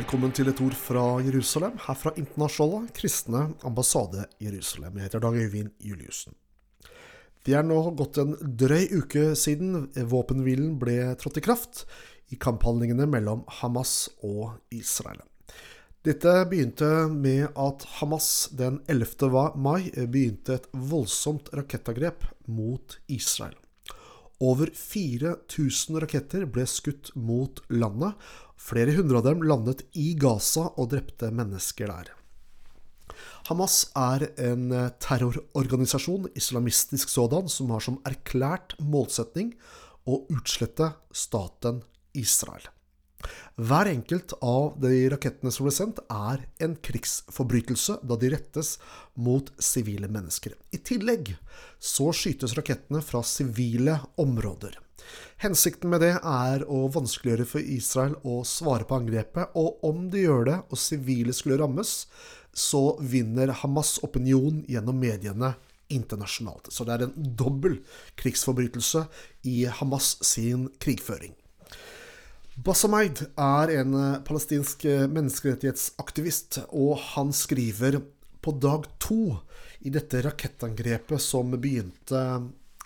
Velkommen til et ord fra Jerusalem, her fra Internasjonale kristne ambassade Jerusalem. Jeg heter Dag Øyvind Juliussen. Det er nå gått en drøy uke siden våpenhvilen ble trådt i kraft i kamphandlingene mellom Hamas og Israel. Dette begynte med at Hamas den 11. mai begynte et voldsomt rakettangrep mot Israel. Over 4000 raketter ble skutt mot landet. Flere hundre av dem landet i Gaza og drepte mennesker der. Hamas er en terrororganisasjon, islamistisk sådan, som har som erklært målsetning å utslette staten Israel. Hver enkelt av de rakettene som ble sendt, er en krigsforbrytelse, da de rettes mot sivile mennesker. I tillegg så skytes rakettene fra sivile områder. Hensikten med det er å vanskeliggjøre for Israel å svare på angrepet, og om de gjør det, og sivile skulle rammes, så vinner Hamas opinion gjennom mediene internasjonalt. Så det er en dobbel krigsforbrytelse i Hamas sin krigføring. Basamaid er en palestinsk menneskerettighetsaktivist, og han skriver på dag to i dette rakettangrepet som begynte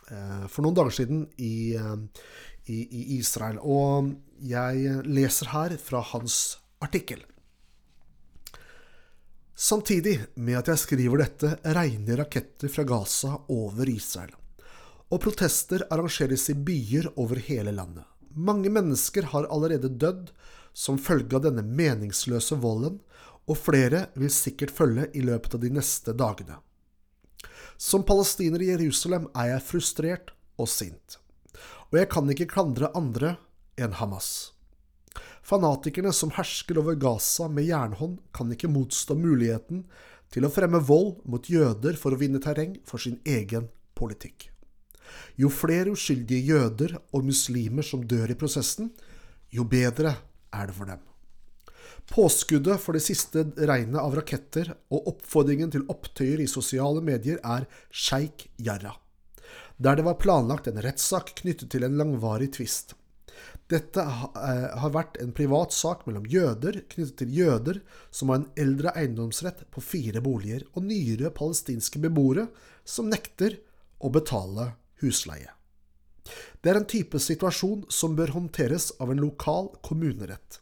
for noen dager siden i, i, i Israel. Og jeg leser her fra hans artikkel. Samtidig med at jeg skriver dette, regner raketter fra Gaza over Israel. Og protester arrangeres i byer over hele landet. Mange mennesker har allerede dødd som følge av denne meningsløse volden, og flere vil sikkert følge i løpet av de neste dagene. Som palestiner i Jerusalem er jeg frustrert og sint, og jeg kan ikke klandre andre enn Hamas. Fanatikerne som hersker over Gaza med jernhånd, kan ikke motstå muligheten til å fremme vold mot jøder for å vinne terreng for sin egen politikk. Jo flere uskyldige jøder og muslimer som dør i prosessen, jo bedre er det for dem. Påskuddet for det siste regnet av raketter og oppfordringen til opptøyer i sosiale medier er Sheikh Jarrah, der det var planlagt en rettssak knyttet til en langvarig tvist. Dette har vært en privat sak mellom jøder knyttet til jøder som har en eldre eiendomsrett på fire boliger, og nyere palestinske beboere som nekter å betale husleie. Det er en type situasjon som bør håndteres av en lokal kommunerett.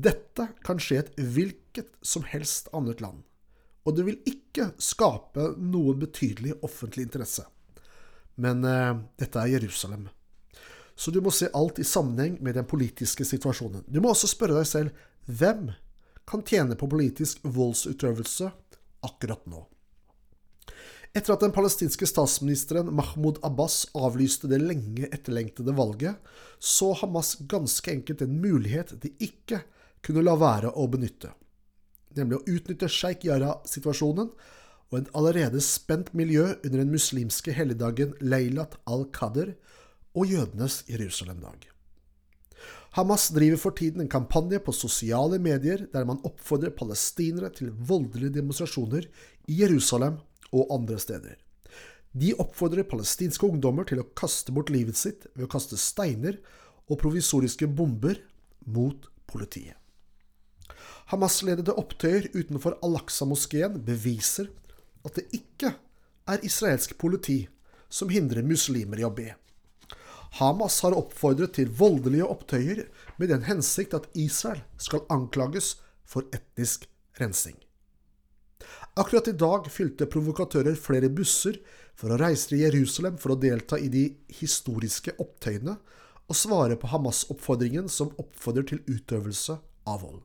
Dette kan skje i et hvilket som helst annet land, og det vil ikke skape noen betydelig offentlig interesse. Men eh, dette er Jerusalem. Så du må se alt i sammenheng med den politiske situasjonen. Du må også spørre deg selv hvem kan tjene på politisk voldsutøvelse akkurat nå? Etter at den palestinske statsministeren Mahmoud Abbas avlyste det lenge etterlengtede valget, så Hamas ganske enkelt en mulighet de ikke kunne la være å benytte, nemlig å utnytte Sheikh Jarrah-situasjonen og en allerede spent miljø under den muslimske helligdagen Leilat al-Qadr og jødenes Jerusalem-dag. Hamas driver for tiden en kampanje på sosiale medier der man oppfordrer palestinere til voldelige demonstrasjoner i Jerusalem og andre steder. De oppfordrer palestinske ungdommer til å kaste bort livet sitt ved å kaste steiner og provisoriske bomber mot politiet. Hamas-ledede opptøyer utenfor Al-Aqsa-moskeen beviser at det ikke er israelsk politi som hindrer muslimer i å be. Hamas har oppfordret til voldelige opptøyer med den hensikt at Israel skal anklages for etnisk rensing. Akkurat i dag fylte provokatører flere busser for å reise til Jerusalem for å delta i de historiske opptøyene og svare på Hamas-oppfordringen som oppfordrer til utøvelse av vold.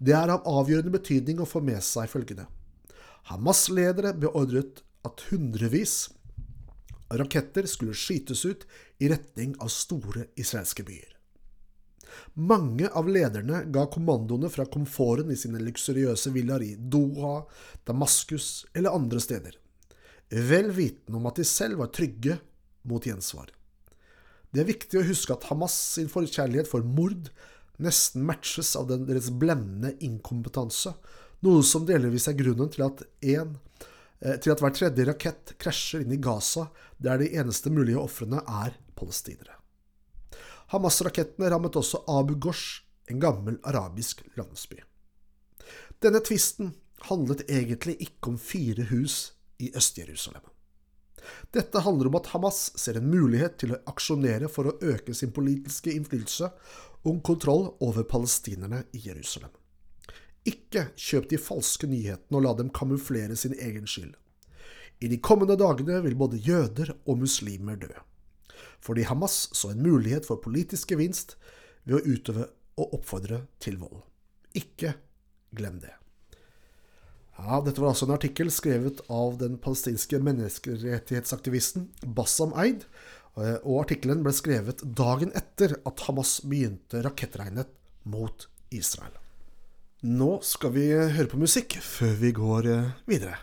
Det er av avgjørende betydning å få med seg følgende. Hamas-ledere beordret at hundrevis av raketter skulle skytes ut i retning av store israelske byer. Mange av lederne ga kommandoene fra komforten i sine luksuriøse villaer i Doha, Damaskus eller andre steder, vel vitende om at de selv var trygge mot gjensvar. Det er viktig å huske at Hamas sin forkjærlighet for mord nesten matches av deres blendende inkompetanse, noe som delvis er grunnen til at, en, til at hver tredje rakett krasjer inn i Gaza, der de eneste mulige ofrene er palestinere. Hamas-rakettene rammet også Abu Ghosh, en gammel arabisk landsby. Denne tvisten handlet egentlig ikke om fire hus i Øst-Jerusalem. Dette handler om at Hamas ser en mulighet til å aksjonere for å øke sin politiske innflytelse og kontroll over palestinerne i Jerusalem. Ikke kjøp de falske nyhetene og la dem kamuflere sin egen skyld. I de kommende dagene vil både jøder og muslimer dø. Fordi Hamas så en mulighet for politisk gevinst ved å utøve og oppfordre til vold. Ikke glem det. Ja, Dette var altså en artikkel skrevet av den palestinske menneskerettighetsaktivisten Bassam Eid. Eh, og artikkelen ble skrevet dagen etter at Hamas begynte rakettregnet mot Israel. Nå skal vi høre på musikk før vi går eh, videre.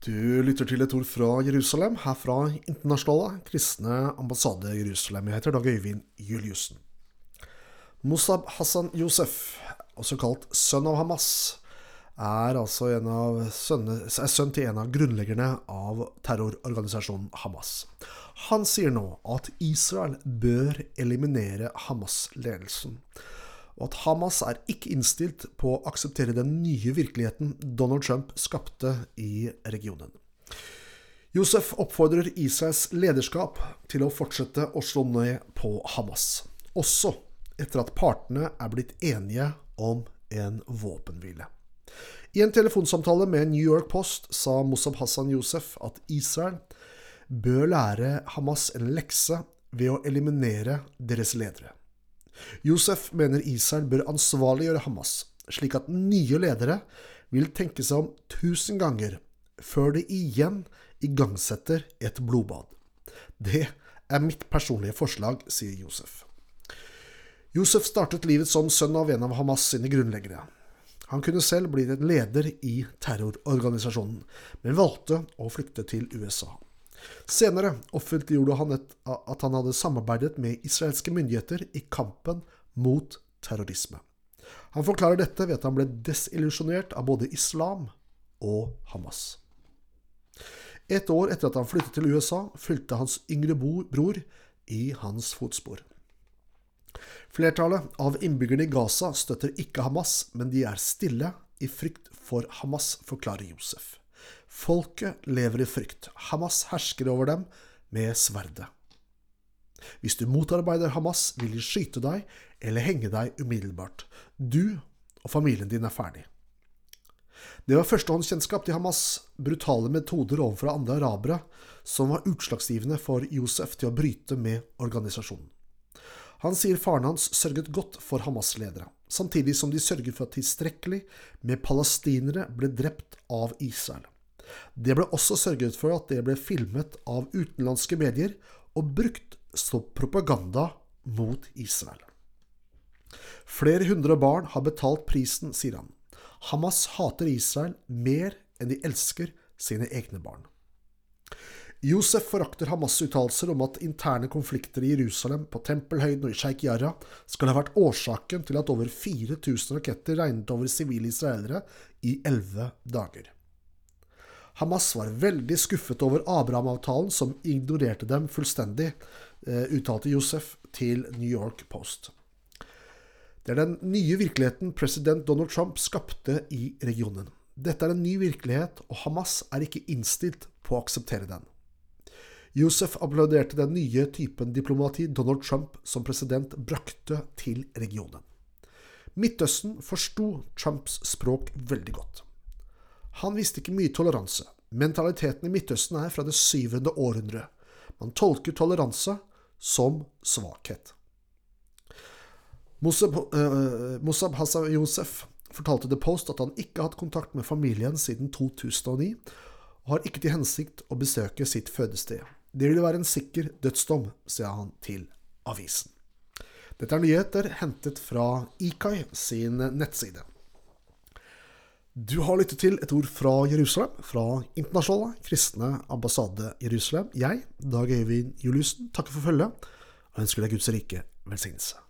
Du lytter til et ord fra Jerusalem, her fra Internasjonale kristne ambassade Jerusalem. Jeg heter Dag Øyvind Juliussen. Mossab Hassan Josef, også kalt sønn av Hamas, er altså av sønne, er sønn til en av grunnleggerne av terrororganisasjonen Hamas. Han sier nå at Israel bør eliminere Hamas-ledelsen og at Hamas er ikke innstilt på å akseptere den nye virkeligheten Donald Trump skapte i regionen. Josef oppfordrer Israels lederskap til å fortsette å slå ned på Hamas, også etter at partene er blitt enige om en våpenhvile. I en telefonsamtale med New York Post sa Mossab Hassan Josef at Israel bør lære Hamas en lekse ved å eliminere deres ledere. Josef mener Israel bør ansvarliggjøre Hamas, slik at nye ledere vil tenke seg om tusen ganger før de igjen igangsetter et blodbad. Det er mitt personlige forslag, sier Josef. Josef startet livet som sønn av en av Hamas sine grunnleggere. Han kunne selv bli en leder i terrororganisasjonen, men valgte å flykte til USA. Senere offentliggjorde han et, at han hadde samarbeidet med israelske myndigheter i kampen mot terrorisme. Han forklarer dette ved at han ble desillusjonert av både islam og Hamas. Et år etter at han flyttet til USA, fulgte hans yngre bror i hans fotspor. Flertallet av innbyggerne i Gaza støtter ikke Hamas, men de er stille i frykt for Hamas, forklarer Josef. Folket lever i frykt. Hamas hersker over dem med sverdet. Hvis du motarbeider Hamas, vil de skyte deg eller henge deg umiddelbart. Du og familien din er ferdig. Det var førstehåndskjennskap til Hamas' brutale metoder overfor andre arabere som var utslagsgivende for Josef til å bryte med organisasjonen. Han sier faren hans sørget godt for Hamas-ledere, samtidig som de sørget for at tilstrekkelig med palestinere ble drept av Israel. Det ble også sørget for at det ble filmet av utenlandske medier og brukt som propaganda mot Israel. Flere hundre barn har betalt prisen, sier han. Hamas hater Israel mer enn de elsker sine egne barn. Josef forakter Hamas' uttalelser om at interne konflikter i Jerusalem, på Tempelhøyden og i Sheikh Jarrah skal ha vært årsaken til at over 4000 raketter regnet over sivile israelere i elleve dager. Hamas var veldig skuffet over Abraham-avtalen, som ignorerte dem fullstendig, eh, uttalte Josef til New York Post. Det er den nye virkeligheten president Donald Trump skapte i regionen. Dette er en ny virkelighet, og Hamas er ikke innstilt på å akseptere den. Josef applauderte den nye typen diplomati Donald Trump som president brakte til regionen. Midtøsten forsto Trumps språk veldig godt. Han visste ikke mye toleranse. Mentaliteten i Midtøsten er fra det syvende århundre. Man tolker toleranse som svakhet. Mossab, uh, Hassan Josef fortalte The Post at han ikke har hatt kontakt med familien siden 2009, og har ikke til hensikt å besøke sitt fødested. Det ville være en sikker dødsdom, sier han til avisen. Dette er nyheter hentet fra Ikai sin nettside. Du har lyttet til et ord fra Jerusalem, fra Internasjonale kristne ambassade Jerusalem. Jeg, Dag Øyvind Juliussen, takker for følget og ønsker deg Guds rike velsignelse.